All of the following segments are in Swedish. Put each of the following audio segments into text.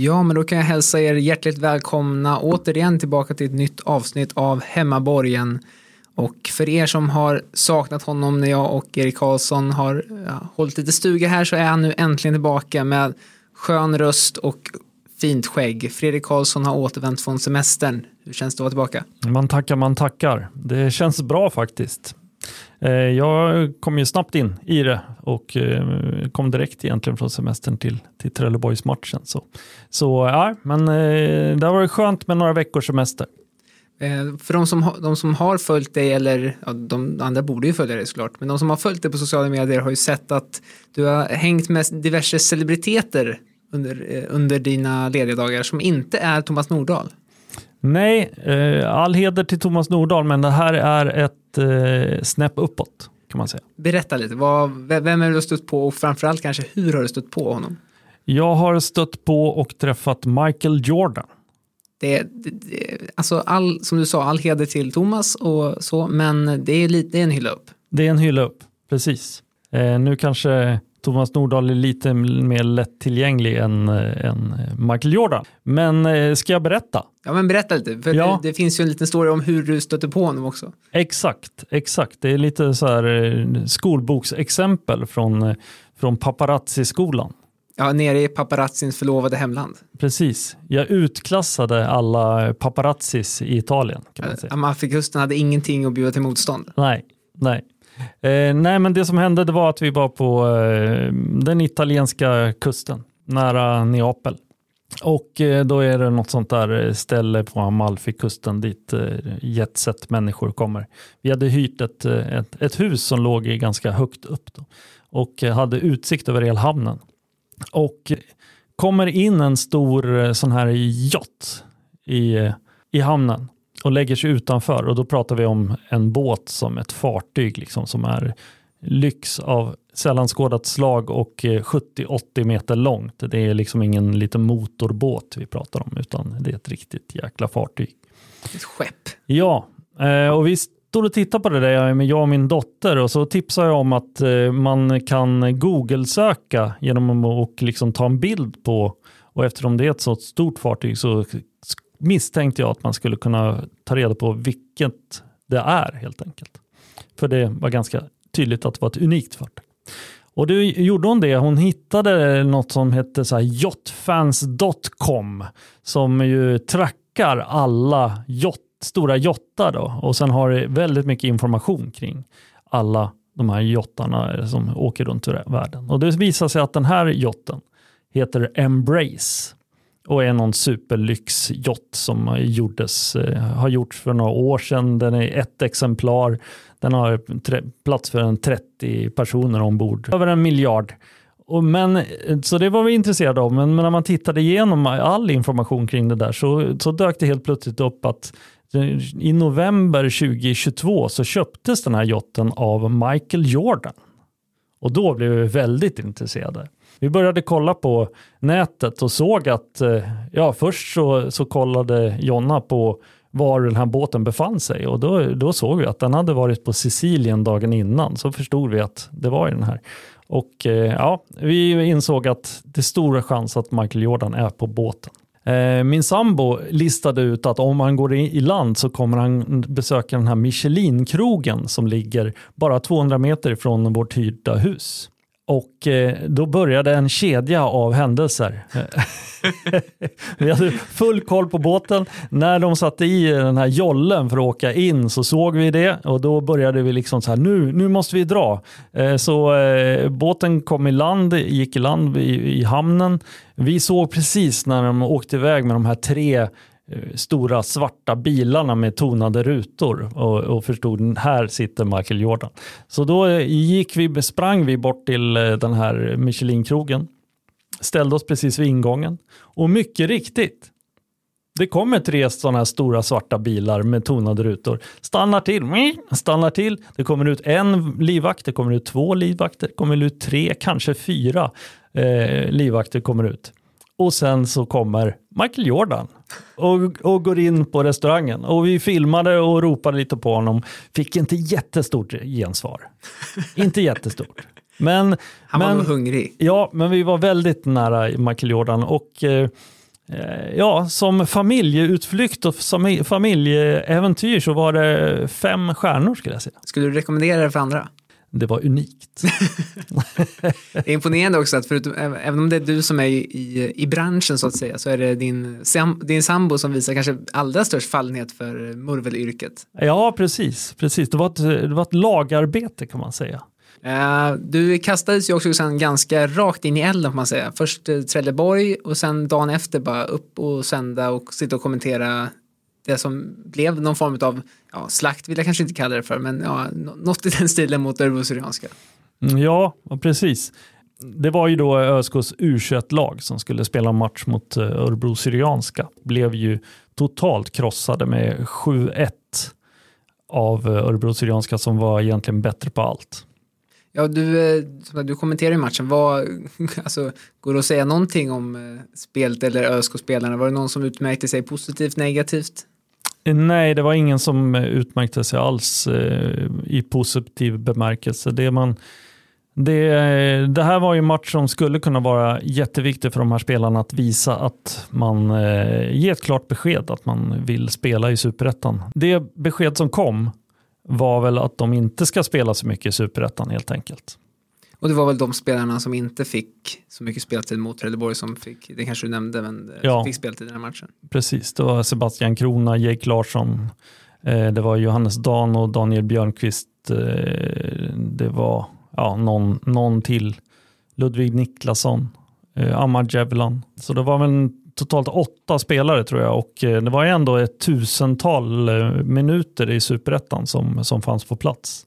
Ja, men då kan jag hälsa er hjärtligt välkomna återigen tillbaka till ett nytt avsnitt av Hemmaborgen. Och för er som har saknat honom när jag och Erik Karlsson har ja, hållit lite stuga här så är han nu äntligen tillbaka med skön röst och fint skägg. Fredrik Karlsson har återvänt från semestern. Hur känns det att vara tillbaka? Man tackar, man tackar. Det känns bra faktiskt. Eh, jag kom ju snabbt in i det och eh, kom direkt egentligen från semestern till, till Trelleborgsmatchen. Så, så ja, men eh, det har varit skönt med några veckors semester. För de som, de som har följt dig, eller ja, de andra borde ju följa dig såklart, men de som har följt dig på sociala medier har ju sett att du har hängt med diverse celebriteter under, under dina lediga dagar som inte är Thomas Nordahl. Nej, all heder till Thomas Nordahl, men det här är ett eh, snäpp uppåt kan man säga. Berätta lite, vad, vem är du stött på och framförallt kanske hur har du stött på honom? Jag har stött på och träffat Michael Jordan. Det, det, det, alltså all, som du sa, all heder till Thomas och så, men det är, lite, det är en hylla upp. Det är en hylla upp, precis. Eh, nu kanske Thomas Nordahl är lite mer lättillgänglig än, eh, än Michael Jordan. Men eh, ska jag berätta? Ja, men berätta lite. För ja. det, det, finns ju en liten story om hur du stötte på honom också. Exakt, exakt. Det är lite så här eh, skolboksexempel från, från paparazzi-skolan. Ja, nere i paparazzins förlovade hemland. Precis. Jag utklassade alla paparazzis i Italien. Kan man säga. Amalfikusten hade ingenting att bjuda till motstånd. Nej, nej. Eh, nej, men det som hände det var att vi var på eh, den italienska kusten, nära Neapel. Och eh, då är det något sånt där eh, ställe på Amalfikusten dit eh, jetset människor kommer. Vi hade hyrt ett, eh, ett, ett hus som låg ganska högt upp då, och hade utsikt över hela hamnen. Och kommer in en stor eh, sån här yacht i, i hamnen och lägger sig utanför och då pratar vi om en båt som ett fartyg liksom, som är lyx av sällan skådat slag och 70-80 eh, meter långt. Det är liksom ingen liten motorbåt vi pratar om utan det är ett riktigt jäkla fartyg. Ett skepp. Ja, eh, och vi stod och tittade på det där, jag och min dotter och så tipsade jag om att eh, man kan Google-söka genom att liksom ta en bild på och eftersom det är ett så stort fartyg så misstänkte jag att man skulle kunna ta reda på vilket det är helt enkelt. För det var ganska tydligt att det var ett unikt fartyg. Och då gjorde hon det. Hon hittade något som hette så yachtfans.com som ju trackar alla yacht, stora jottar då. och sen har det väldigt mycket information kring alla de här jottarna som åker runt i världen. Och det visar sig att den här jotten heter Embrace och är någon superlyxjott som gjordes, eh, har gjorts för några år sedan. Den är ett exemplar. Den har plats för en 30 personer ombord. Över en miljard. Och men, eh, så det var vi intresserade av, men, men när man tittade igenom all information kring det där så, så dök det helt plötsligt upp att eh, i november 2022 så köptes den här jotten av Michael Jordan. Och då blev vi väldigt intresserade. Vi började kolla på nätet och såg att, eh, ja först så, så kollade Jonna på var den här båten befann sig och då, då såg vi att den hade varit på Sicilien dagen innan. Så förstod vi att det var den här. Och eh, ja, vi insåg att det är stora chans att Michael Jordan är på båten. Eh, min sambo listade ut att om han går i land så kommer han besöka den här Michelin-krogen som ligger bara 200 meter från vårt hyrda hus. Och eh, då började en kedja av händelser. vi hade full koll på båten. När de satte i den här jollen för att åka in så såg vi det och då började vi liksom så här, nu, nu måste vi dra. Eh, så eh, båten kom i land, gick i land i, i hamnen. Vi såg precis när de åkte iväg med de här tre Eh, stora svarta bilarna med tonade rutor och, och förstod här sitter Michael Jordan. Så då eh, gick vi, sprang vi bort till eh, den här Michelinkrogen ställde oss precis vid ingången och mycket riktigt, det kommer tre sådana här stora svarta bilar med tonade rutor. Stannar till, stannar till. Det kommer ut en livvakt, det kommer ut två livvakter, det kommer ut tre, kanske fyra eh, livvakter kommer ut. Och sen så kommer Michael Jordan och, och går in på restaurangen. Och vi filmade och ropade lite på honom. Fick inte jättestort gensvar. inte jättestort. Men, Han men, var hungrig. Ja, men vi var väldigt nära Michael Jordan och eh, eh ja, som familjeutflykt och familjeäventyr så var det fem stjärnor skulle jag säga. Skulle du rekommendera det för andra? Det var unikt. det är imponerande också att förutom, även om det är du som är i, i branschen så att säga, så är det din, din sambo som visar kanske allra störst fallenhet för murvelyrket. Ja, precis. precis. Det, var ett, det var ett lagarbete kan man säga. Uh, du kastades ju också sen ganska rakt in i elden får man säga. Först uh, Trelleborg och sen dagen efter bara upp och sända och sitta och kommentera det som blev någon form av ja, slakt vill jag kanske inte kalla det för, men ja, något i den stilen mot Örebro Syrianska. Mm, ja, precis. Det var ju då ÖSKs U21-lag som skulle spela match mot eh, Örebro Syrianska. Blev ju totalt krossade med 7-1 av Örebro Syrianska som var egentligen bättre på allt. Ja, du, eh, du kommenterar ju matchen. Vad, alltså, går det att säga någonting om eh, spelet eller ÖSK-spelarna? Var det någon som utmärkte sig positivt, negativt? Eh, nej, det var ingen som eh, utmärkte sig alls eh, i positiv bemärkelse. Det, man, det, det här var ju en match som skulle kunna vara jätteviktig för de här spelarna att visa att man ger ett klart besked att man vill spela i superettan. Det besked som kom var väl att de inte ska spela så mycket i superettan helt enkelt. Och det var väl de spelarna som inte fick så mycket speltid mot Trelleborg som fick, det kanske du nämnde, men ja, fick speltid i den här matchen. Precis, det var Sebastian Krona, Jake Larsson, eh, det var Johannes Dan och Daniel Björnqvist, eh, det var ja, någon, någon till, Ludvig Niklasson, eh, Ammar Jevlan. Så det var väl totalt åtta spelare tror jag och eh, det var ändå ett tusental eh, minuter i superettan som, som fanns på plats.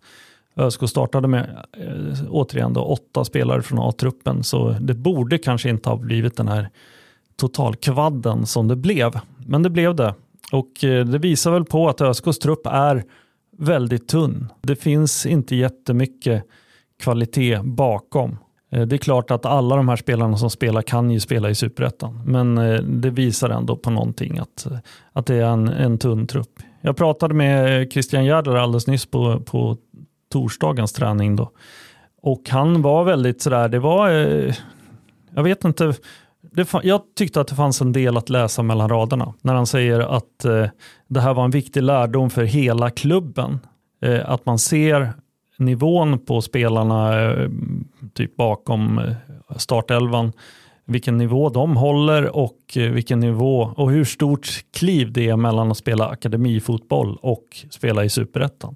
ÖSK startade med eh, återigen då, åtta spelare från A-truppen så det borde kanske inte ha blivit den här totalkvadden som det blev. Men det blev det och eh, det visar väl på att ÖSKs trupp är väldigt tunn. Det finns inte jättemycket kvalitet bakom. Eh, det är klart att alla de här spelarna som spelar kan ju spela i superettan, men eh, det visar ändå på någonting att, att det är en, en tunn trupp. Jag pratade med Christian Gärder alldeles nyss på, på torsdagens träning då. Och han var väldigt sådär, det var, eh, jag vet inte, det, jag tyckte att det fanns en del att läsa mellan raderna när han säger att eh, det här var en viktig lärdom för hela klubben. Eh, att man ser nivån på spelarna typ bakom startelvan, vilken nivå de håller och vilken nivå och hur stort kliv det är mellan att spela akademifotboll och spela i superettan.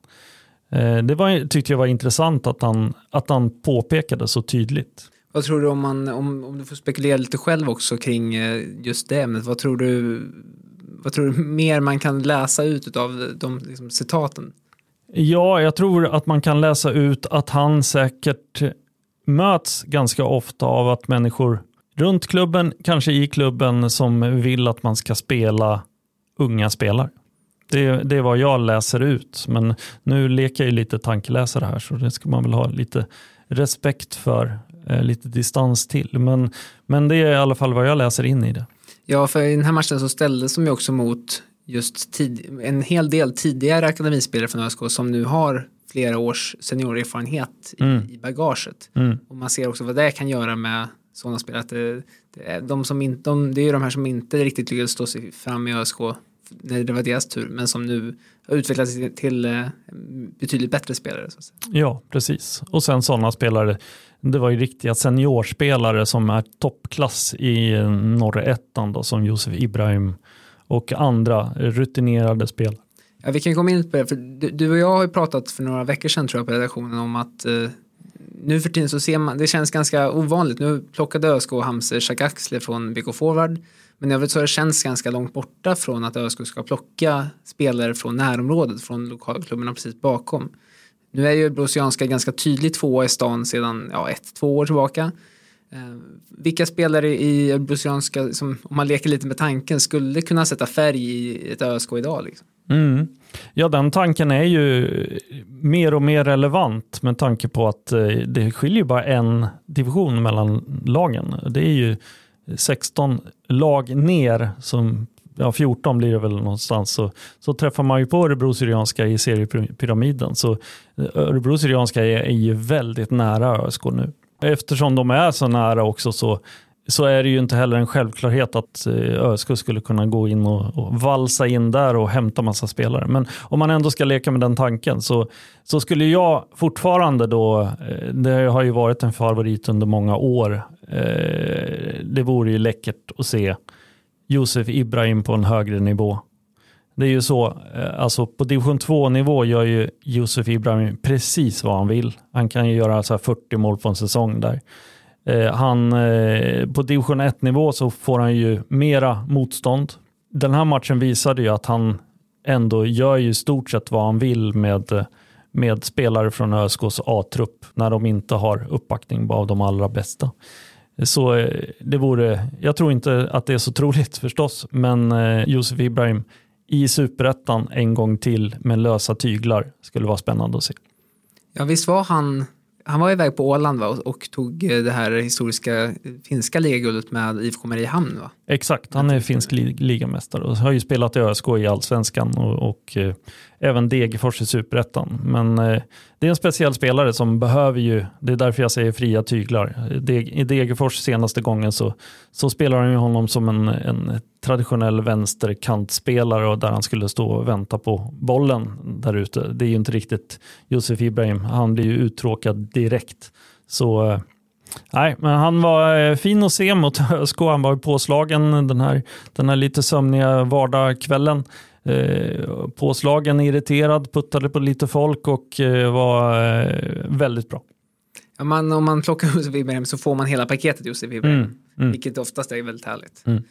Det var, tyckte jag var intressant att han, att han påpekade så tydligt. Vad tror du om, man, om, om du får spekulera lite själv också kring just det ämnet, vad tror du, vad tror du mer man kan läsa ut av de liksom, citaten? Ja, jag tror att man kan läsa ut att han säkert möts ganska ofta av att människor runt klubben, kanske i klubben, som vill att man ska spela unga spelare. Det, det är vad jag läser ut, men nu leker jag ju lite tankeläsare här, så det ska man väl ha lite respekt för, eh, lite distans till. Men, men det är i alla fall vad jag läser in i det. Ja, för i den här matchen så ställdes de ju också mot just tid, en hel del tidigare akademispelare från ÖSK som nu har flera års seniorerfarenhet i, mm. i bagaget. Mm. Och man ser också vad det kan göra med sådana spelare. Att det, det, är de som in, de, det är ju de här som inte riktigt lyckades stå sig fram i ÖSK när det var deras tur, men som nu har utvecklats till, till eh, betydligt bättre spelare. Så att säga. Ja, precis. Och sen sådana spelare, det var ju riktiga seniorspelare som är toppklass i eh, norra ettan då, som Josef Ibrahim och andra rutinerade spelare. Ja, vi kan komma in på det, för du, du och jag har ju pratat för några veckor sedan tror jag på redaktionen om att eh, nu för tiden så ser man, det känns ganska ovanligt, nu plockade ÖSK och Hamse Shakaxle från BK Forward, men i övrigt så har det känts ganska långt borta från att ÖSK ska plocka spelare från närområdet, från lokalklubbarna precis bakom. Nu är ju Brosianska ganska tydligt tvåa i stan sedan ja, ett, två år tillbaka. Eh, vilka spelare i Brosianska, som, om man leker lite med tanken, skulle kunna sätta färg i ett ÖSK idag? Liksom? Mm. Ja, den tanken är ju mer och mer relevant med tanke på att eh, det skiljer bara en division mellan lagen. Det är ju 16 lag ner, som, ja 14 blir det väl någonstans, så, så träffar man ju på Örebro Syrianska i seriepyramiden. Så eh, Örebro Syrianska är, är ju väldigt nära ÖSK nu. Eftersom de är så nära också så så är det ju inte heller en självklarhet att eh, ÖSK skulle kunna gå in och, och, valsa in där och hämta massa spelare. Men om man ändå ska leka med den tanken så, så skulle jag fortfarande då, eh, det har ju varit en favorit under många år, eh, det vore ju läckert att se Josef Ibrahim på en högre nivå. Det är ju så, alltså på division 2 nivå gör ju Josef Ibrahim precis vad han vill. Han kan ju göra så 40 mål på en säsong där. Eh, han, eh, på division 1 nivå så får han ju mera motstånd. Den här matchen visade ju att han ändå gör ju stort sett vad han vill med, med spelare från ÖSKs A-trupp när de inte har uppbackning av de allra bästa. Så eh, det vore, jag tror inte att det är så troligt förstås, men Josef Ibrahim i superettan en gång till med lösa tyglar skulle vara spännande att se. Ja, visst var han han var iväg på Åland va? och tog eh, det här historiska finska ligaguldet med IFK Mariehamn va? Exakt, han är finsk ligamästare och har ju spelat i ÖSK i allsvenskan och, och eh, även Degerfors i superettan. Men eh, det är en speciell spelare som behöver ju, det är därför jag säger fria tyglar. I Degerfors senaste gången så, så spelar han ju honom som en, en traditionell vänsterkantspelare och där han skulle stå och vänta på bollen där ute. Det är ju inte riktigt Josef Ibrahim, han blir ju uttråkad direkt. Så eh, Nej, men han var eh, fin att se mot ÖSK. Han var påslagen den här, den här lite sömniga vardagskvällen. Eh, påslagen, irriterad, puttade på lite folk och eh, var eh, väldigt bra. Ja, man, om man plockar Josef Ibrahim så får man hela paketet Josef Ibrahim, mm, mm. vilket oftast är väldigt härligt. Mm.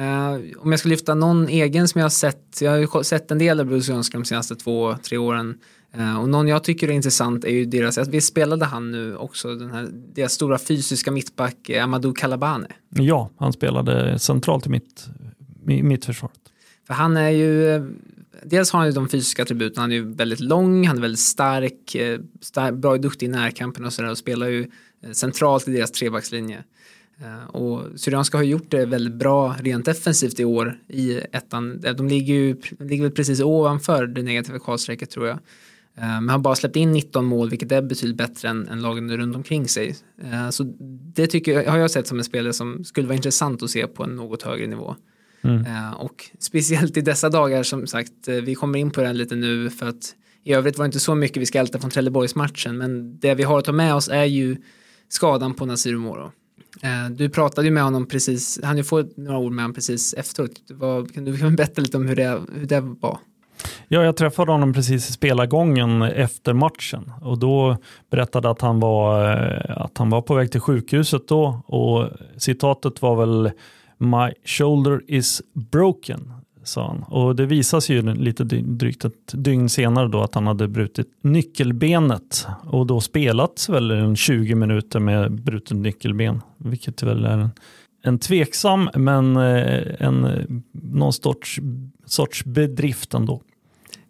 Uh, om jag ska lyfta någon egen som jag har sett, jag har sett en del av Bruce Jönskram de senaste två, tre åren. Uh, och någon jag tycker är intressant är ju deras, vi spelade han nu också, den här, deras stora fysiska mittback Amadou Kalabane. Ja, han spelade centralt i mitt, i mitt försvar. För han är ju, dels har han ju de fysiska attributen, han är ju väldigt lång, han är väldigt stark, eh, stark bra och duktig i närkampen och sådär och spelar ju eh, centralt i deras trebackslinje. Eh, och Syrianska har gjort det väldigt bra rent defensivt i år i ettan. De ligger ju ligger väl precis ovanför det negativa kvalstrecket tror jag. Men har bara släppt in 19 mål vilket är betydligt bättre än, än lagen runt omkring sig. Så det tycker jag, har jag sett som en spelare som skulle vara intressant att se på en något högre nivå. Mm. Eh, och speciellt i dessa dagar som sagt, eh, vi kommer in på det lite nu för att i övrigt var det inte så mycket vi ska älta från Trelleborgsmatchen men det vi har att ta med oss är ju skadan på Nasir Moro. Eh, du pratade ju med honom precis, han ju få några ord med honom precis efteråt. Vad, kan du berätta lite om hur det, hur det var? Ja, jag träffade honom precis i spelargången efter matchen och då berättade att han var, att han var på väg till sjukhuset då och citatet var väl My shoulder is broken, sa han. Och det visas ju lite drygt ett dygn senare då att han hade brutit nyckelbenet och då spelats väl en 20 minuter med brutet nyckelben, vilket väl är en, en tveksam men eh, en, någon sorts, sorts bedrift ändå.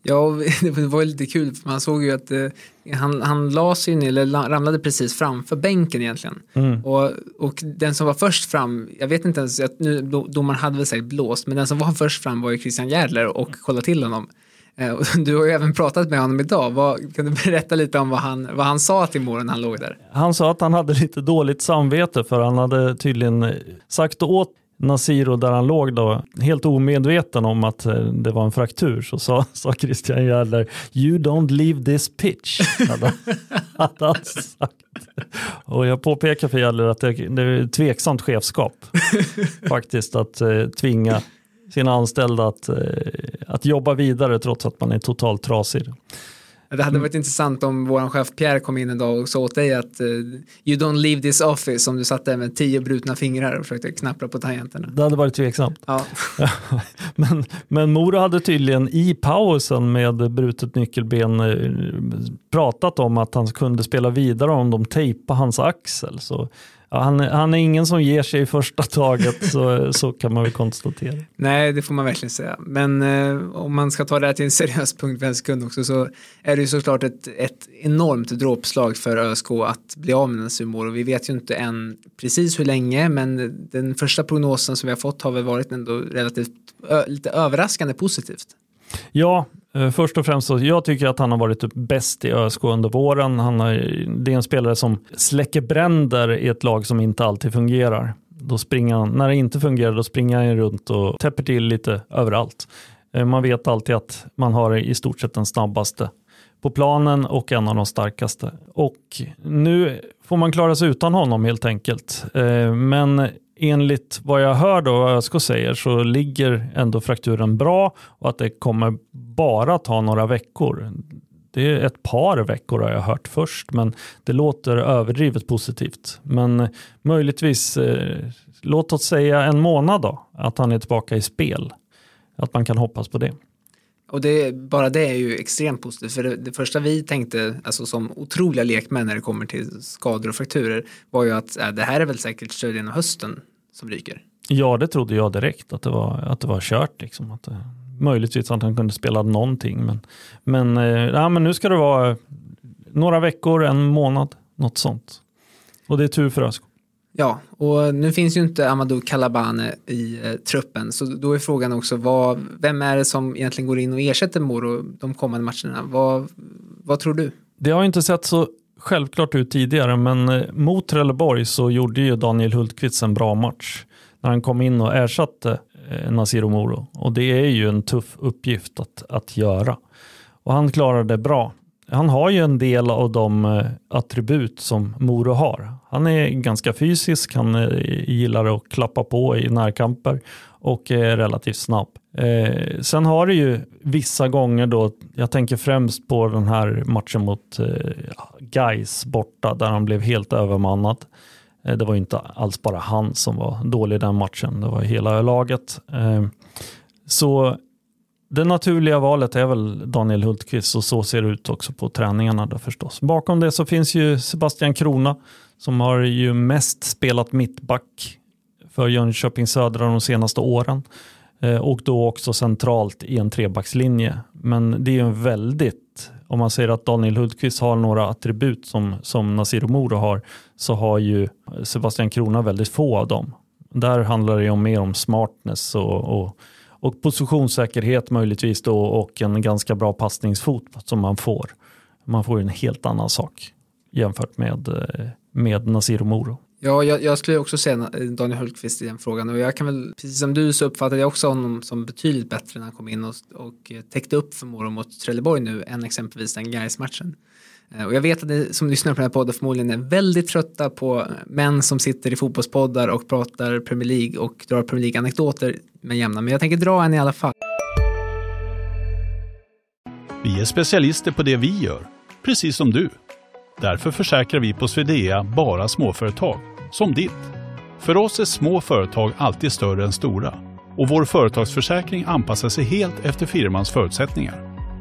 Ja, det var lite kul för man såg ju att eh, han, han la sig ner, eller ramlade precis framför bänken egentligen. Mm. Och, och den som var först fram, jag vet inte ens, nu, domaren hade väl säkert blåst, men den som var först fram var ju Christian Järdler och kollade till honom. Eh, du har ju även pratat med honom idag. Vad, kan du berätta lite om vad han, vad han sa till Mora när han låg där? Han sa att han hade lite dåligt samvete för han hade tydligen sagt åt Nasiro där han låg då, helt omedveten om att eh, det var en fraktur, så sa, sa Christian Järdler You don't leave this pitch. hade, hade han sagt. Och jag påpekar för Järdler att det, det är tveksamt chefskap faktiskt att eh, tvinga sina anställda att, eh, att jobba vidare trots att man är totalt trasig. Det hade varit intressant om vår chef Pierre kom in en dag och sa åt dig att uh, you don't leave this office om du satt där med tio brutna fingrar och försökte knappra på tangenterna. Det hade varit tveksamt. Ja. men, men Mora hade tydligen i pausen med brutet nyckelben eh, pratat om att han kunde spela vidare om de tejpade hans axel. Så Ja, han, han, är ingen som ger sig i första taget, så, så kan man väl konstatera. Nej, det får man verkligen säga. Men eh, om man ska ta det här till en seriös punkt för en sekund också så är det ju såklart ett, ett enormt dråpslag för ÖSK att bli av med Nasumor vi vet ju inte än precis hur länge men den första prognosen som vi har fått har väl varit ändå relativt ö, lite överraskande positivt. Ja, Eh, först och främst så jag tycker att han har varit typ bäst i ÖSK under våren. Han har, det är en spelare som släcker bränder i ett lag som inte alltid fungerar. Då springer han, när det inte fungerar då springer han runt och täpper till lite överallt. Eh, man vet alltid att man har i stort sett den snabbaste på planen och en av de starkaste. Och nu får man klara sig utan honom helt enkelt. Eh, men enligt vad jag hör då, vad ÖSK säger, så ligger ändå frakturen bra och att det kommer bara ta några veckor. Det är ett par veckor har jag hört först, men det låter överdrivet positivt. Men möjligtvis, eh, låt oss säga en månad då, att han är tillbaka i spel. Att man kan hoppas på det. Och det, bara det är ju extremt positivt. För det, det, första vi tänkte, alltså som otroliga lekmän när det kommer till skador och frakturer, var ju att äh, det här är väl säkert studien av hösten som ryker. Ja, det trodde jag direkt att det var, att det var kört. Liksom, att det, möjligtvis att han kunde spela någonting. Men, men, eh, ja, men nu ska det vara några veckor, en månad, något sånt. Och det är tur för Öskog. Ja, och nu finns ju inte Amadou Kalabane i eh, truppen, så då är frågan också vad, vem är det som egentligen går in och ersätter Moro de kommande matcherna? Vad, vad tror du? Det har inte sett så självklart ut tidigare, men eh, mot Trelleborg så gjorde ju Daniel Hultqvist en bra match när han kom in och ersatte eh, Nasiro Moro. Och det är ju en tuff uppgift att, att göra. Och han klarade det bra han har ju en del av de eh, attribut som Moro har. Han är ganska fysisk, han eh, gillar att klappa på i närkamper och är relativt snabb. Eh, sen har det ju vissa gånger då, jag tänker främst på den här matchen mot eh, Geis borta där han blev helt övermannad. Eh, det var ju inte alls bara han som var dålig i den matchen, det var hela laget. Eh, så det naturliga valet är väl Daniel Hultqvist och så ser det ut också på träningarna då förstås. Bakom det så finns ju Sebastian Krona som har ju mest spelat mittback för Jönköping Södra de senaste åren eh, och då också centralt i en trebackslinje. Men det är ju en väldigt, om man säger att Daniel Hultqvist har några attribut som, som Nasir Moro har, så har ju Sebastian Krona väldigt få av dem. Där handlar det ju mer om smartness och, och och positionssäkerhet möjligtvis då och en ganska bra passningsfot som man får. Man får en helt annan sak jämfört med, eh, med Nasir Moro. Ja, jag, jag, skulle också säga Daniel Hultqvist i den frågan och jag kan väl, precis som du så uppfattade jag också honom som betydligt bättre när han kom in och, och eh, täckte upp för Moro mot Trelleborg nu än exempelvis den Gais-matchen. Eh, och jag vet att ni som lyssnar på den här podden förmodligen är väldigt trötta på män som sitter i fotbollspoddar och pratar Premier League och drar Premier League-anekdoter med jämna, men jag tänker dra en i alla fall. Vi är specialister på det vi gör, precis som du. Därför försäkrar vi på Swedea bara småföretag, som ditt. För oss är små företag alltid större än stora och vår företagsförsäkring anpassar sig helt efter firmans förutsättningar.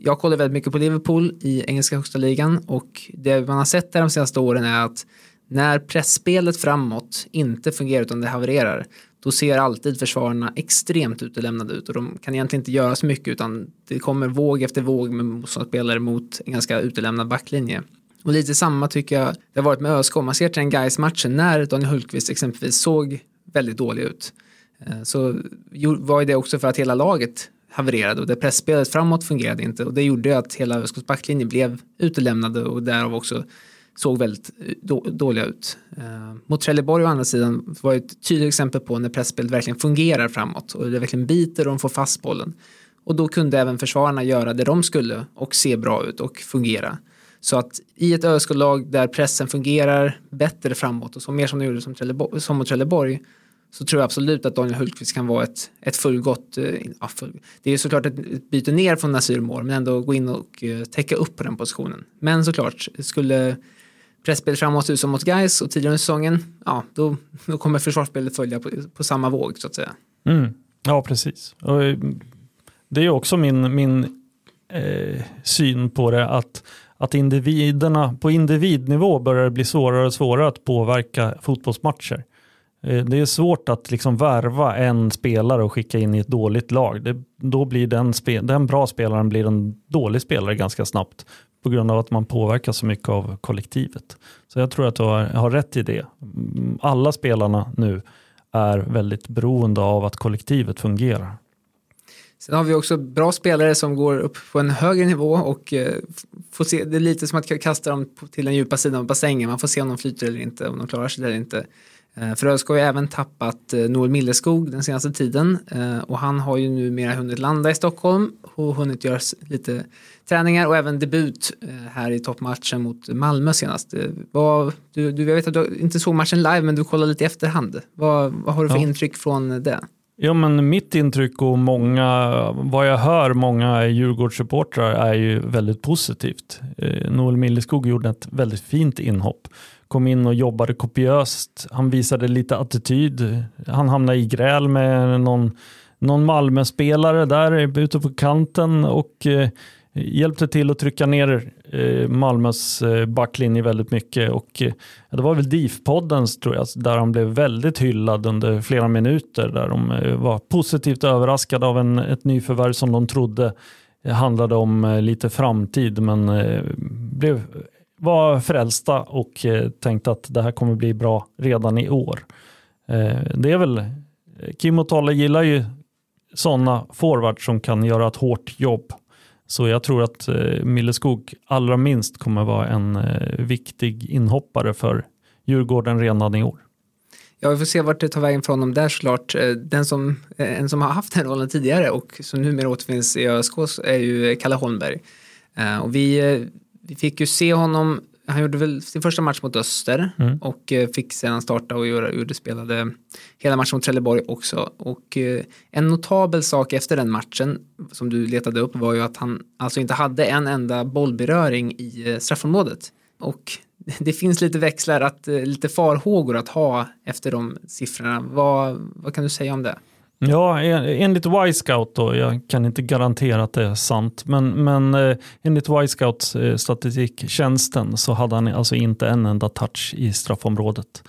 jag kollar väldigt mycket på Liverpool i engelska högsta ligan och det man har sett där de senaste åren är att när pressspelet framåt inte fungerar utan det havererar då ser alltid försvararna extremt utelämnade ut och de kan egentligen inte göra så mycket utan det kommer våg efter våg med motståndarspelare mot en ganska utelämnad backlinje. Och lite samma tycker jag det har varit med ÖSK. Man ser till den guys matchen när Daniel Hultqvist exempelvis såg väldigt dålig ut. Eh, så var det också för att hela laget havererade och det pressspelet framåt fungerade inte och det gjorde att hela ÖSKs backlinje blev utelämnade och därav också såg väldigt eh, dåliga ut. Eh, mot Trelleborg å andra sidan var ett tydligt exempel på när pressspelet verkligen fungerar framåt och det verkligen biter och de får fast bollen. Och då kunde även försvararna göra det de skulle och se bra ut och fungera. Så att i ett ÖSK-lag där pressen fungerar bättre framåt och så mer som det gjorde som, Trelleborg, som mot Trelleborg så tror jag absolut att Daniel Hultqvist kan vara ett, ett fullgott, eh, ja, full, det är såklart ett byte ner från Nasir Mår men ändå gå in och eh, täcka upp på den positionen. Men såklart, skulle presspel framåt ut som mot Gais och tidigare i säsongen, ja då, då kommer försvarsspelet följa på, på samma våg så att säga. Mm. Ja, precis. Och eh, det är också min, min eh, syn på det att att individerna på individnivå börjar bli svårare och svårare att påverka fotbollsmatcher. Eh, det är svårt att liksom värva en spelare och skicka in i ett dåligt lag. Det, då blir den, den bra spelaren blir en dålig spelare ganska snabbt på grund av att man påverkas så mycket av kollektivet. Så jag tror att du har, har rätt i det. Mm, alla spelarna nu är väldigt beroende av att kollektivet fungerar. Sen har vi också bra spelare som går upp på en högre nivå och eh, får se, det är lite som att kasta dem till den djupa sidan av bassängen. Man får se om de flyter eller inte, om de klarar sig eller inte. Eh, för ÖSK har ju även tappat eh, Noel Milleskog den senaste tiden och han har ju numera hunnit landa i Stockholm och hunnit göra lite träningar och även debut här i toppmatchen mot Malmö senast. Vad, du, du, jag vet att du inte såg matchen live men du kollade lite i efterhand. Vad, vad har du för ja. intryck från det? Ja, men mitt intryck och många, vad jag hör många Djurgårdssupportrar är ju väldigt positivt. Eh, Noel Milleskog gjorde ett väldigt fint inhopp. Kom in och jobbade kopiöst. Han visade lite attityd. Han hamnade i gräl med någon, någon Malmö-spelare där ute på kanten och eh, hjälpte till att trycka ner eh, Malmös eh, backlinje väldigt mycket och eh, det var väl DIF-poddens tror jag, där han blev väldigt hyllad under flera minuter där de eh, var positivt överraskade av en, ett nyförvärv som de trodde handlade om eh, lite framtid men eh, blev, var frälsta och eh, tänkte att det här kommer bli bra redan i år. Eh, det är väl, Kim och Tolle gillar ju sådana forwards som kan göra ett hårt jobb så jag tror att eh, Milleskog allra minst kommer vara en viktig inhoppare för Djurgården redan i år. Ja, vi får se vart det tar vägen för honom där såklart. Den som, en som har haft den rollen tidigare och som numera återfinns i ÖSK är ju Kalle Holmberg. Och vi, vi fick ju se honom han gjorde väl sin första match mot Öster mm. och eh, fick sedan starta och göra, gjorde, spelade hela matchen mot Trelleborg också. Och eh, en notabel sak efter den matchen som du letade upp var ju att han alltså inte hade en enda bollberöring i eh, straffområdet. Och det finns lite växlar, att, lite farhågor att ha efter de siffrorna. Vad, vad kan du säga om det? Ja, enligt Y-scout då, jag kan inte garantera att det är sant, men, men eh, enligt Y-scout eh, statistiktjänsten så hade han alltså inte en enda touch i straffområdet.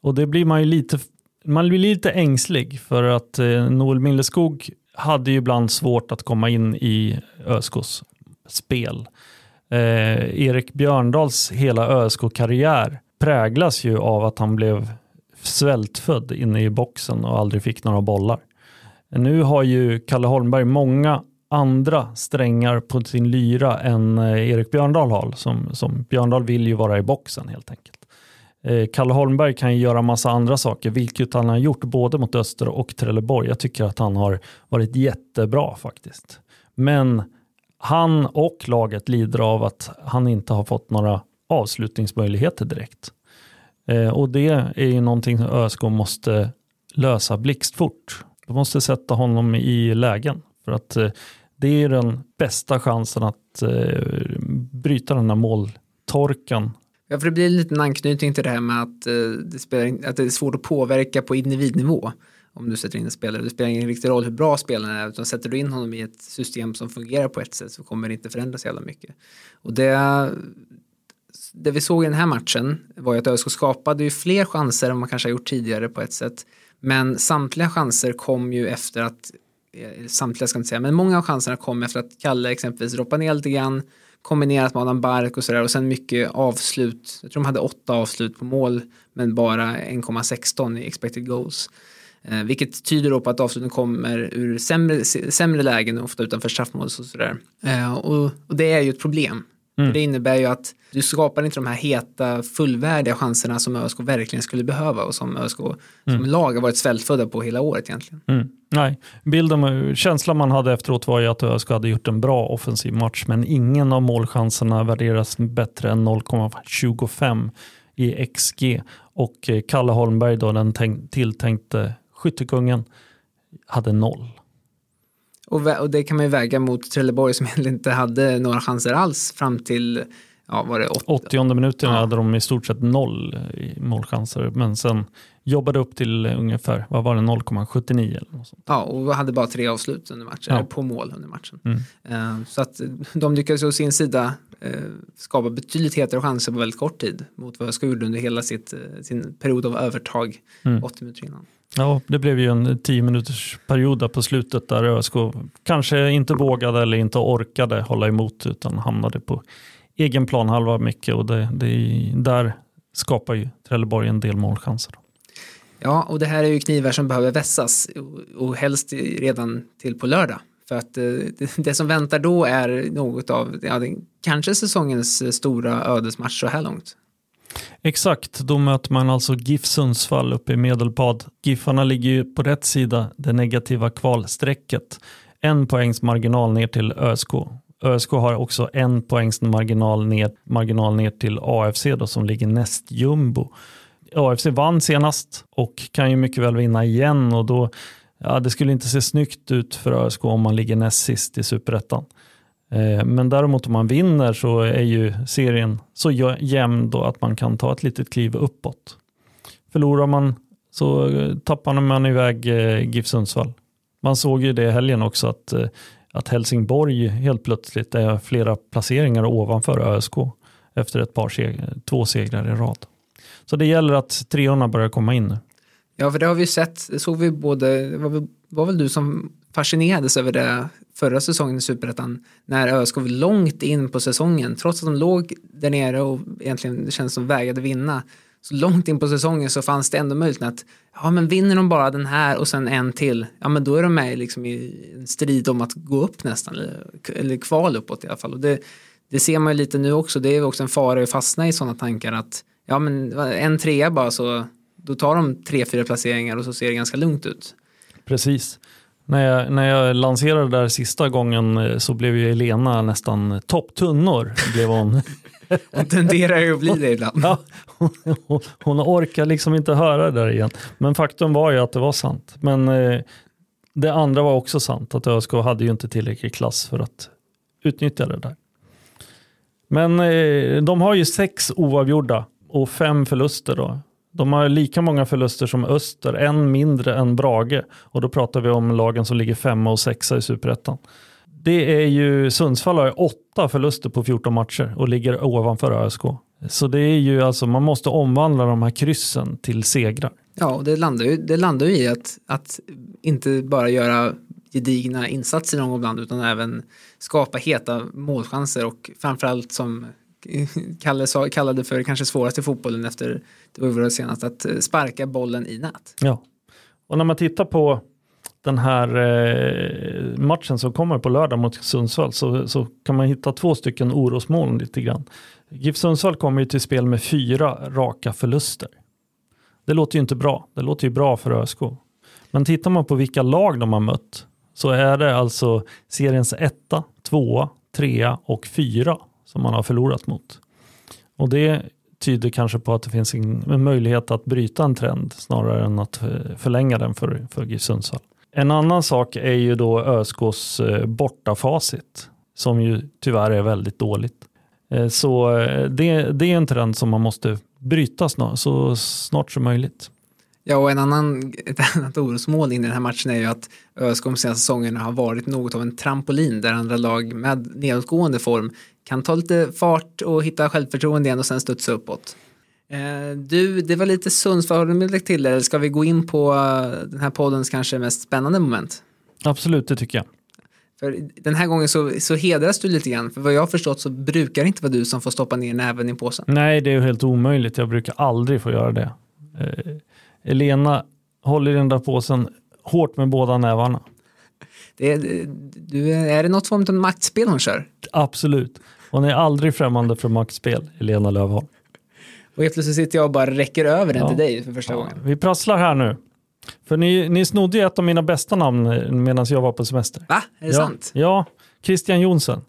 Och det blir man ju lite, man blir lite ängslig för att eh, Noel Milleskog hade ju ibland svårt att komma in i ÖSKs spel. Eh, Erik Björndals hela ÖSK-karriär präglas ju av att han blev svältfödd inne i boxen och aldrig fick några bollar. Nu har ju Kalle Holmberg många andra strängar på sin lyra än eh, Erik Björndal har. Som, som Björndal vill ju vara i boxen helt enkelt. Eh, Kalle Holmberg kan ju göra massa andra saker, vilket han har gjort både mot Öster och Trelleborg. Jag tycker att han har varit jättebra faktiskt. Men han och laget lider av att han inte har fått några avslutningsmöjligheter direkt. Eh, och det är ju någonting som ÖSK måste lösa blixtfort. De måste sätta honom i lägen för att eh, det är den bästa chansen att eh, bryta den här måltorkan. Ja, för det blir en liten anknytning till det här med att, eh, det, spelar, att det är svårt att påverka på individnivå om du sätter in en spelare. Det spelar ingen riktig roll hur bra spelaren är utan sätter du in honom i ett system som fungerar på ett sätt så kommer det inte förändras jävla mycket. Och det, det vi såg i den här matchen var ju att ÖSK skapade ju fler chanser än man kanske har gjort tidigare på ett sätt. Men samtliga chanser kom ju efter att, eh, samtliga ska jag inte säga, men många av chanserna kom efter att Kalle exempelvis droppade ner lite grann, kombinerat med Adam Bark och sådär och sen mycket avslut. Jag tror de hade åtta avslut på mål men bara 1,16 i expected goals. Eh, vilket tyder då på att avsluten kommer ur sämre, sämre lägen, ofta utanför straffmål och sådär. Eh, och, och, det är ju ett problem. Mm. det innebär ju att du skapar inte de här heta, fullvärdiga chanserna som ÖSK verkligen skulle behöva och som ÖSK mm. som lag har varit svältfödda på hela året egentligen. Mm. Nej, bilden, känslan man hade efteråt var ju att ÖSK hade gjort en bra offensiv match, men ingen av målchanserna värderas bättre än 0,25 i XG. Och Kalle Holmberg, då, den tilltänkte skyttekungen, hade noll. Och, och, det kan man ju väga mot Trelleborg som egentligen inte hade några chanser alls fram till ja, var det 80 minuten ja. hade de i stort sett noll i målchanser men sen jobbade upp till ungefär, vad var det, 0,79 eller något sånt. Ja, och hade bara tre avslut under matchen, ja. på mål under matchen. Mm. Uh, så att de lyckades å sin sida uh, skapa betydligt hetare chanser på väldigt kort tid mot vad jag gjorde under hela sitt, sin period av övertag mm. 80 minuter innan. Ja, det blev ju en tio minuters period på slutet där ÖSK kanske inte vågade eller inte orkade hålla emot utan hamnade på egen planhalva mycket och det, det, där skapar ju Trelleborg en del målchanser. Ja, och det här är ju knivar som behöver vässas och, helst redan till på lördag. För att eh, det, det som väntar då är något av, ja, kanske säsongens stora ödesmatch så här långt. Exakt, då möter man alltså GIF Sundsvall uppe i Medelpad. GIFarna ligger ju på rätt sida det negativa kvalstrecket. En poängs marginal ner till ÖSK. ÖSK har också en poängs marginal ner, marginal ner till AFC då, som ligger näst jumbo. AFC vann senast och kan ju mycket väl vinna igen och då ja, det skulle inte se snyggt ut för ÖSK om man ligger näst sist i superettan. Eh, men däremot om man vinner så är ju serien så jämn då att man kan ta ett litet kliv uppåt. Förlorar man så eh, tappar man iväg eh, GIF Sundsvall. Man såg ju det i helgen också att, att Helsingborg helt plötsligt är flera placeringar ovanför ÖSK efter ett par seg två segrar i rad. Så det gäller att treorna börjar komma in nu. Ja, för det har vi sett, det såg vi både, det var, var väl du som fascinerades över det förra säsongen i Superettan när ÖSK var långt in på säsongen trots att de låg där nere och egentligen det kändes som vägrade vinna så långt in på säsongen så fanns det ändå möjligheten att ja men vinner de bara den här och sen en till ja men då är de med liksom i en strid om att gå upp nästan eller, eller kval uppåt i alla fall och det, det ser man ju lite nu också det är också en fara att fastna i sådana tankar att ja men en trea bara så då tar de tre fyra placeringar och så ser det ganska lugnt ut. Precis. När jag, när jag lanserade det där sista gången eh, så blev ju Elena nästan topptunnor. Blev hon. hon tenderar ju att bli det ibland. Ja, hon, hon, orkar liksom inte höra det där igen. Men faktum var ju att det var sant. Men eh, det andra var också sant, att ÖSK hade ju inte tillräcklig klass för att utnyttja det där. Men eh, de har ju sex oavgjorda och fem förluster då. De har lika många förluster som Öster, en mindre än Brage. Och då pratar vi om lagen som ligger femma och sexa i superettan. Det är ju, Sundsvall har åtta förluster på 14 matcher och ligger ovanför ÖSK. Så det är ju alltså, man måste omvandla de här kryssen till segrar. Ja, och det landar ju, det landar ju i att, att inte bara göra gedigna insatser någon gång ibland utan även skapa heta målchanser och framförallt som Kalle sa, kallade för kanske svåraste fotbollen efter det var senast, att eh, sparka bollen i nät. Ja, och när man tittar på den här eh, matchen som kommer på lördag mot Sundsvall så, så kan man hitta två stycken orosmoln lite grann. GIF Sundsvall kommer ju till spel med fyra raka förluster. Det låter ju inte bra. Det låter ju bra för ÖSK. Men tittar man på vilka lag de har mött så är det alltså seriens etta, tvåa, trea och fyra som man har förlorat mot. Och det tyder kanske på att det finns en möjlighet att bryta en trend snarare än att eh, förlänga den för, för GIF Sundsvall. En annan sak är ju då ÖSKs eh, bortafacit som ju tyvärr är väldigt dåligt. Eh, så det, det är en trend som man måste bryta snart, så snart som möjligt. Ja, och en annan, ett annat orosmål in i den här matchen är ju att ÖSK de senaste säsongerna har varit något av en trampolin där andra lag med nedåtgående form kan ta lite fart och hitta självförtroende igen och sen studsa uppåt. Eh, Du, det var lite Sundsvall, har du något till eller ska vi gå in på eh, den här poddens kanske mest spännande moment? Absolut, det tycker jag. För den här gången så, så hedras du lite grann, för vad jag har förstått så brukar det inte vara du som får stoppa ner näven i påsen. Nej, det är ju helt omöjligt. Jag brukar aldrig få göra det. Elena håller i den där påsen hårt med båda nävarna. Det är, du, är det något form av maktspel hon kör? Absolut. Hon är aldrig främmande för maktspel, Elena Lövholm. Och helt plötsligt sitter jag och bara räcker över den Ja. till dig för första Ja, gången. vi prasslar här nu. För ni, ni snodde ju ett av mina bästa namn medan jag var på semester. Va? Är det ja, sant? Ja, Christian Jonsson.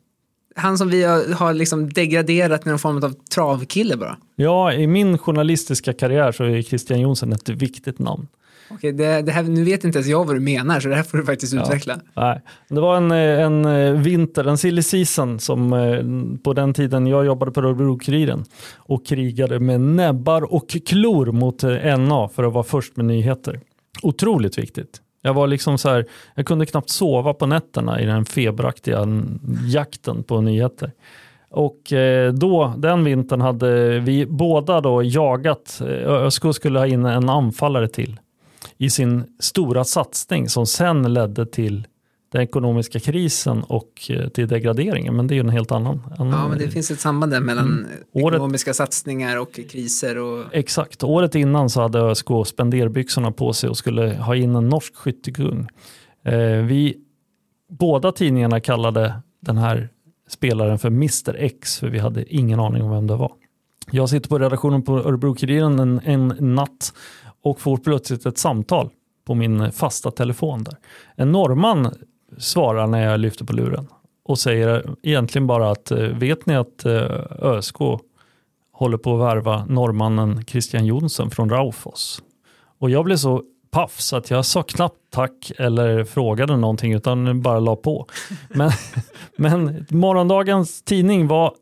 Han som vi har, har liksom degraderat med någon form av travkille bara. Ja, i min journalistiska karriär så är Christian Jonsson ett viktigt namn. Okej, det, det här, nu vet inte ens jag vad du menar, så det här får du faktiskt Ja. utveckla. Nej, det var en, en eh, vinter, en silly season som eh, på den tiden jag jobbade på Örebro-Kuriren och krigade med näbbar och klor mot eh, NA för att vara först med nyheter. Otroligt viktigt. Jag var liksom så här, jag kunde knappt sova på nätterna i den feberaktiga jakten på nyheter. Och eh, då, den vintern hade vi båda då jagat, eh, ÖSK skulle ha in en anfallare till i sin stora satsning som sen ledde till den ekonomiska krisen och eh, till degraderingen. Men det är ju en helt annan. annan Ja, men det finns ett samband där mellan Mm. Året- ekonomiska satsningar och kriser och Exakt. Året innan så hade ÖSK spenderbyxorna på sig och skulle ha in en norsk skyttekung. Eh, vi, båda tidningarna kallade den här spelaren för Mr X för vi hade ingen aning om vem det var. Jag sitter på redaktionen på Örebro-Kuriren en, en natt och får plötsligt ett samtal på min fasta telefon där. En norrman svarar när jag lyfter på luren och säger egentligen bara att eh, vet ni att eh, ÖSK håller på att värva norrmannen Christian Jonsson från Raufoss. Och jag blev så paff så att jag sa knappt tack eller frågade någonting utan bara la på. Men, men morgondagens tidning var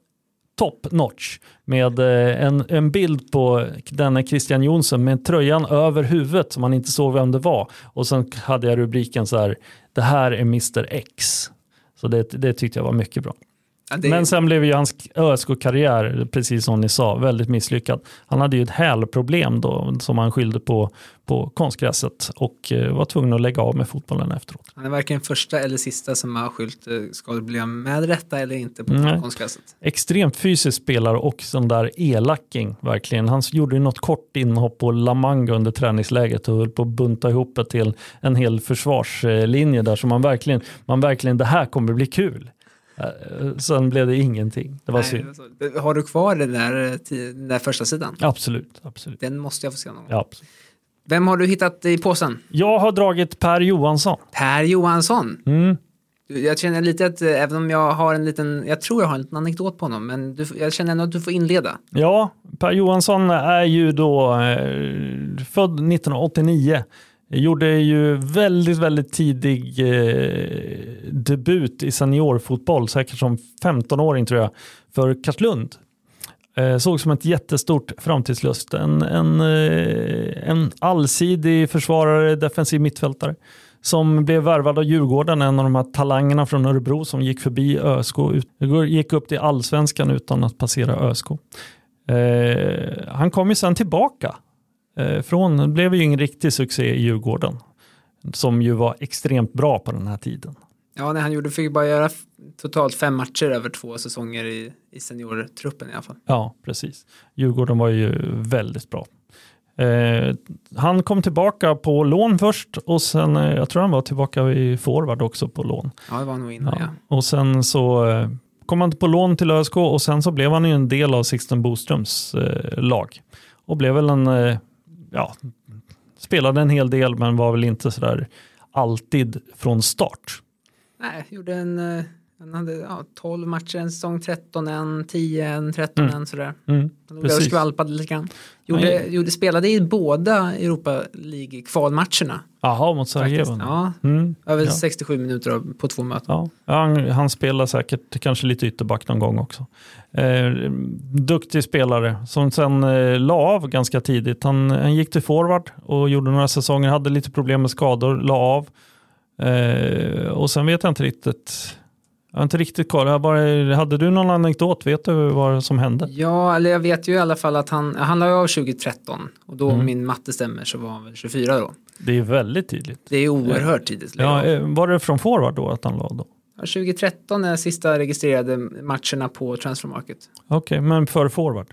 top notch med eh, en, en bild på denne Christian Jonsson med tröjan över huvudet som man inte såg vem det var. Och sen hade jag rubriken så här, det här är Mr X. Så det, det tyckte jag var mycket bra ja, det, Men sen blev ju hans ÖSK-karriär, precis som ni sa, väldigt misslyckad. Han hade ju ett hälproblem då som han skyllde på, på konstgräset och eh, var tvungen att lägga av med fotbollen efteråt. han är varken första eller sista som har skyllt, eh, ska det bli med rätta eller inte på Nej. konstgräset. Extremt fysisk spelare och sån där elaking verkligen. Han gjorde ju något kort inhopp på La Manga under träningsläget och höll på att bunta ihop det till en hel försvarslinje där som man verkligen, man verkligen, det här kommer bli kul. Eh, Sen blev det ingenting. Det var Nej, synd. det var så. Har du kvar den där, eh, den där första sidan? Absolut, absolut. Den måste jag få se någon gång. Ja, absolut. Vem har du hittat i påsen? Jag har dragit Per Johansson. Per Johansson. Mm. Jag känner lite att, eh, även om jag har en liten, jag tror jag har en liten anekdot på honom, men du, jag känner ändå att du får inleda. Ja, Per Johansson är ju då eh, född 1989. Gjorde ju väldigt, väldigt tidig eh, debut i seniorfotboll, säkert som 15-åring tror jag, för Karlslund. Eh, såg som ett jättestort framtidslust. En, en, eh, en allsidig försvarare, defensiv mittfältare som blev värvad av Djurgården, en av de här talangerna från Örebro som gick förbi ÖSK, ut- gick upp till allsvenskan utan att passera ÖSK. Eh, han kom ju sen tillbaka. Eh, från, det blev ju ingen riktig succé i Djurgården. Som ju var extremt bra på den här tiden. Ja, när han gjorde, fick bara göra totalt fem matcher över två säsonger i, i seniortruppen i alla fall. Ja, precis. Djurgården var ju väldigt bra. Eh, han kom tillbaka på lån först och sen, eh, jag tror han var tillbaka i forward också på lån. Ja, det var nog innan, Ja. ja. Och sen så eh, kom han på lån till ÖSK och sen så blev han ju en del av Sixten Boströms eh, lag. Och blev väl en, eh, ja, spelade en hel del men var väl inte sådär alltid från start. Nej, gjorde en, eh, han hade ja, 12 matcher en säsong, 13 en, 10 en, 13 en sådär. Mm, Han låg och skvalpade lite grann. Gjorde, Nej. gjorde, spelade i båda Europa League-kvalmatcherna. Jaha, mot. Sarajevo. Ja, Mm, över ja. 67 minuter på två möten. Ja, han, han spelar säkert kanske lite ytterback någon gång också. Eh, duktig spelare som sen eh, la av ganska tidigt. Han, han gick till forward och gjorde några säsonger, hade lite problem med skador, la av. Eh, och sen vet jag inte riktigt. Jag har inte riktigt koll. Jag bara, hade du någon anekdot? Vet du vad som hände? Ja, eller jag vet ju i alla fall att han, han la av 2013 och då om Mm. min matte stämmer så var han väl 24 då. Det är väldigt tydligt. Det är oerhört tidigt. Ja, eh, var det från forward då att han la då? 2013 är sista registrerade matcherna på Transfer Market. Okej, men för forward?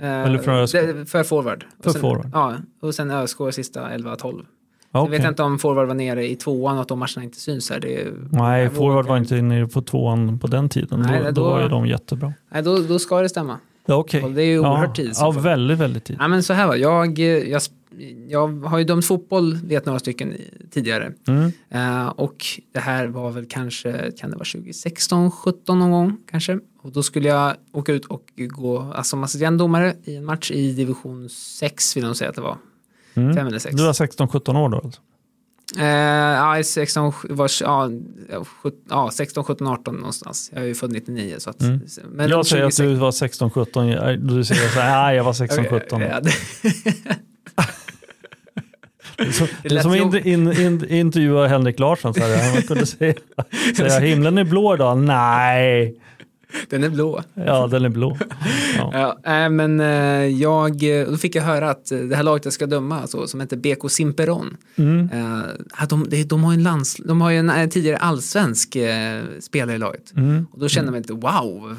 Eh, Eller för ÖSK? För forward. För och sen, forward. Ja, och sen ÖSK sista 11-12. Jag Okej. vet inte om forward var nere i tvåan och att de matcherna inte syns här. Det Nej, jag forward var inte nere på tvåan på den tiden. Nej, då, då- då var ju de jättebra. Nej, då, då ska det stämma. Ja. Och det är ju ja. oerhört tidigt. i så Ja, väldigt, väldigt tidigt. Ja, men så här var jag, jag, jag har ju dömt fotboll, vet några stycken tidigare. Mm. Eh, och det här var väl kanske, kan det vara 2016, 17 någon gång kanske. Och då skulle jag åka ut och gå alltså, som assistentdomare i en match i division 6 vill jag nog säga att det var. Mm. 5 eller 6. Du var 16-17 år då alltså? Eh, ja, 16, var, ja, sjut- ja, 16, 17, 18 någonstans. Jag är ju född 99 så att. Mm. Men jag säger att 26 du var 16-17, jag- du säger så här, nej jag var 16-17. Okej, ja, det- Det är som- Det är lät som jobb- in, in, in, intervjua Henrik Larsson, så här, man kunde säga, säga himlen är blå idag, nej, Den är blå. ja den är blå. Ja. Ja, äh, men eh, jag, eh, då fick jag höra att eh, det här laget jag ska döma, alltså, som heter BK Simperon, Mm. eh, att de, de, har ju en, lands, de har en eh, tidigare allsvensk eh, spelare i laget. Mm. Och då kände man inte wow.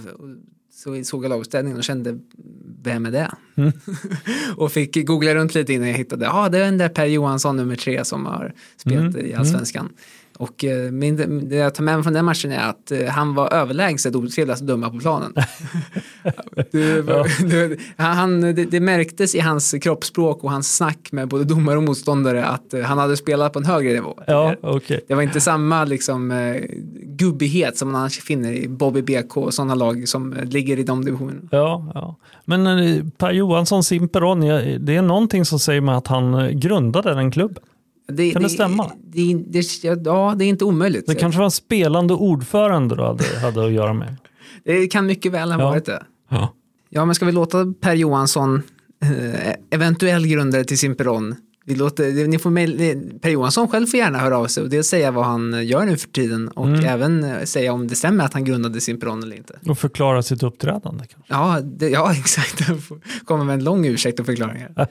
Så såg jag laguppställningen och kände, vem är det? Mm. och fick googla runt lite innan jag hittade, ja ah, det är den där Per Johansson nummer tre som har spelat Mm. i allsvenskan. Och eh, min, det jag tar med mig från den matchen är att eh, han var överlägset otrevligast att döma på planen. det, det, han, det, det märktes i hans kroppsspråk och hans snack med både domare och motståndare att eh, han hade spelat på en högre nivå. Ja, okej. Det var inte samma liksom, gubbighet som man annars finner i Bobby BK och sådana lag som ligger i de divisionerna. Ja, ja. Men Per Johansson Simperon, det är någonting som säger mig att han grundade den klubben. Kan det stämma? Det, det, ja, det är inte omöjligt. Det kanske var en spelande ordförande du hade, hade att göra med. Det kan mycket väl ha Ja. varit det. Ja. Ja, men ska vi låta Per Johansson, eh, eventuell grundare till Simperon, vi låter, ni får mail, Per Johansson själv får gärna höra av sig och dels säga vad han gör nu för tiden och Mm. även eh, säga om det stämmer att han grundade Simperon eller inte. Och förklara sitt uppträdande kanske. Ja, det, ja exakt. Komma med en lång ursäkt och förklaringar.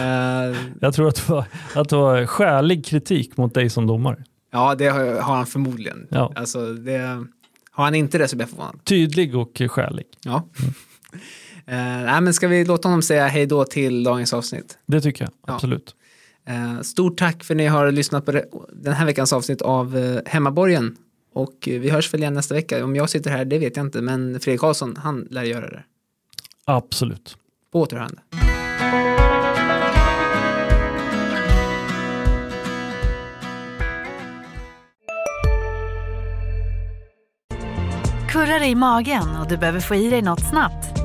Eh, Jag tror att det var, att det var skälig kritik mot dig som domare. ja, det har, har han förmodligen. Ja. Alltså, det, har han inte det så blir jag förvånad. Tydlig och skälig. Ja. Eh, nej, men ska vi låta honom säga hej då till dagens avsnitt? Det tycker jag, Ja. absolut. Eh, stort tack för att ni har lyssnat på den här veckans avsnitt av eh, Hemmaborgen. Och eh, vi hörs väl igen nästa vecka. Om jag sitter här, det vet jag inte, men Fredrik Karlsson, han lär göra det. Absolut. På återhörande. Kurrar i magen och du behöver få i dig något snabbt?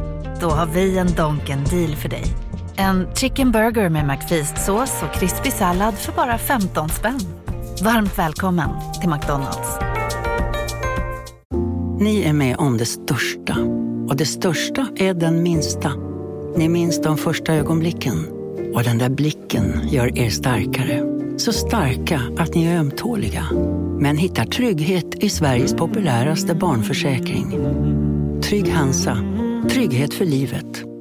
Då har vi en Donken deal för dig. En chicken burger med McFeast-sås och krispig sallad för bara 15 spänn. Varmt välkommen till McDonalds. Ni är med om det största. Och det största är den minsta. Ni minns de första ögonblicken. Och den där blicken gör er starkare. Så starka att ni är ömtåliga. Men hittar trygghet i Sveriges populäraste barnförsäkring. Trygg Hansa. Trygghet för livet.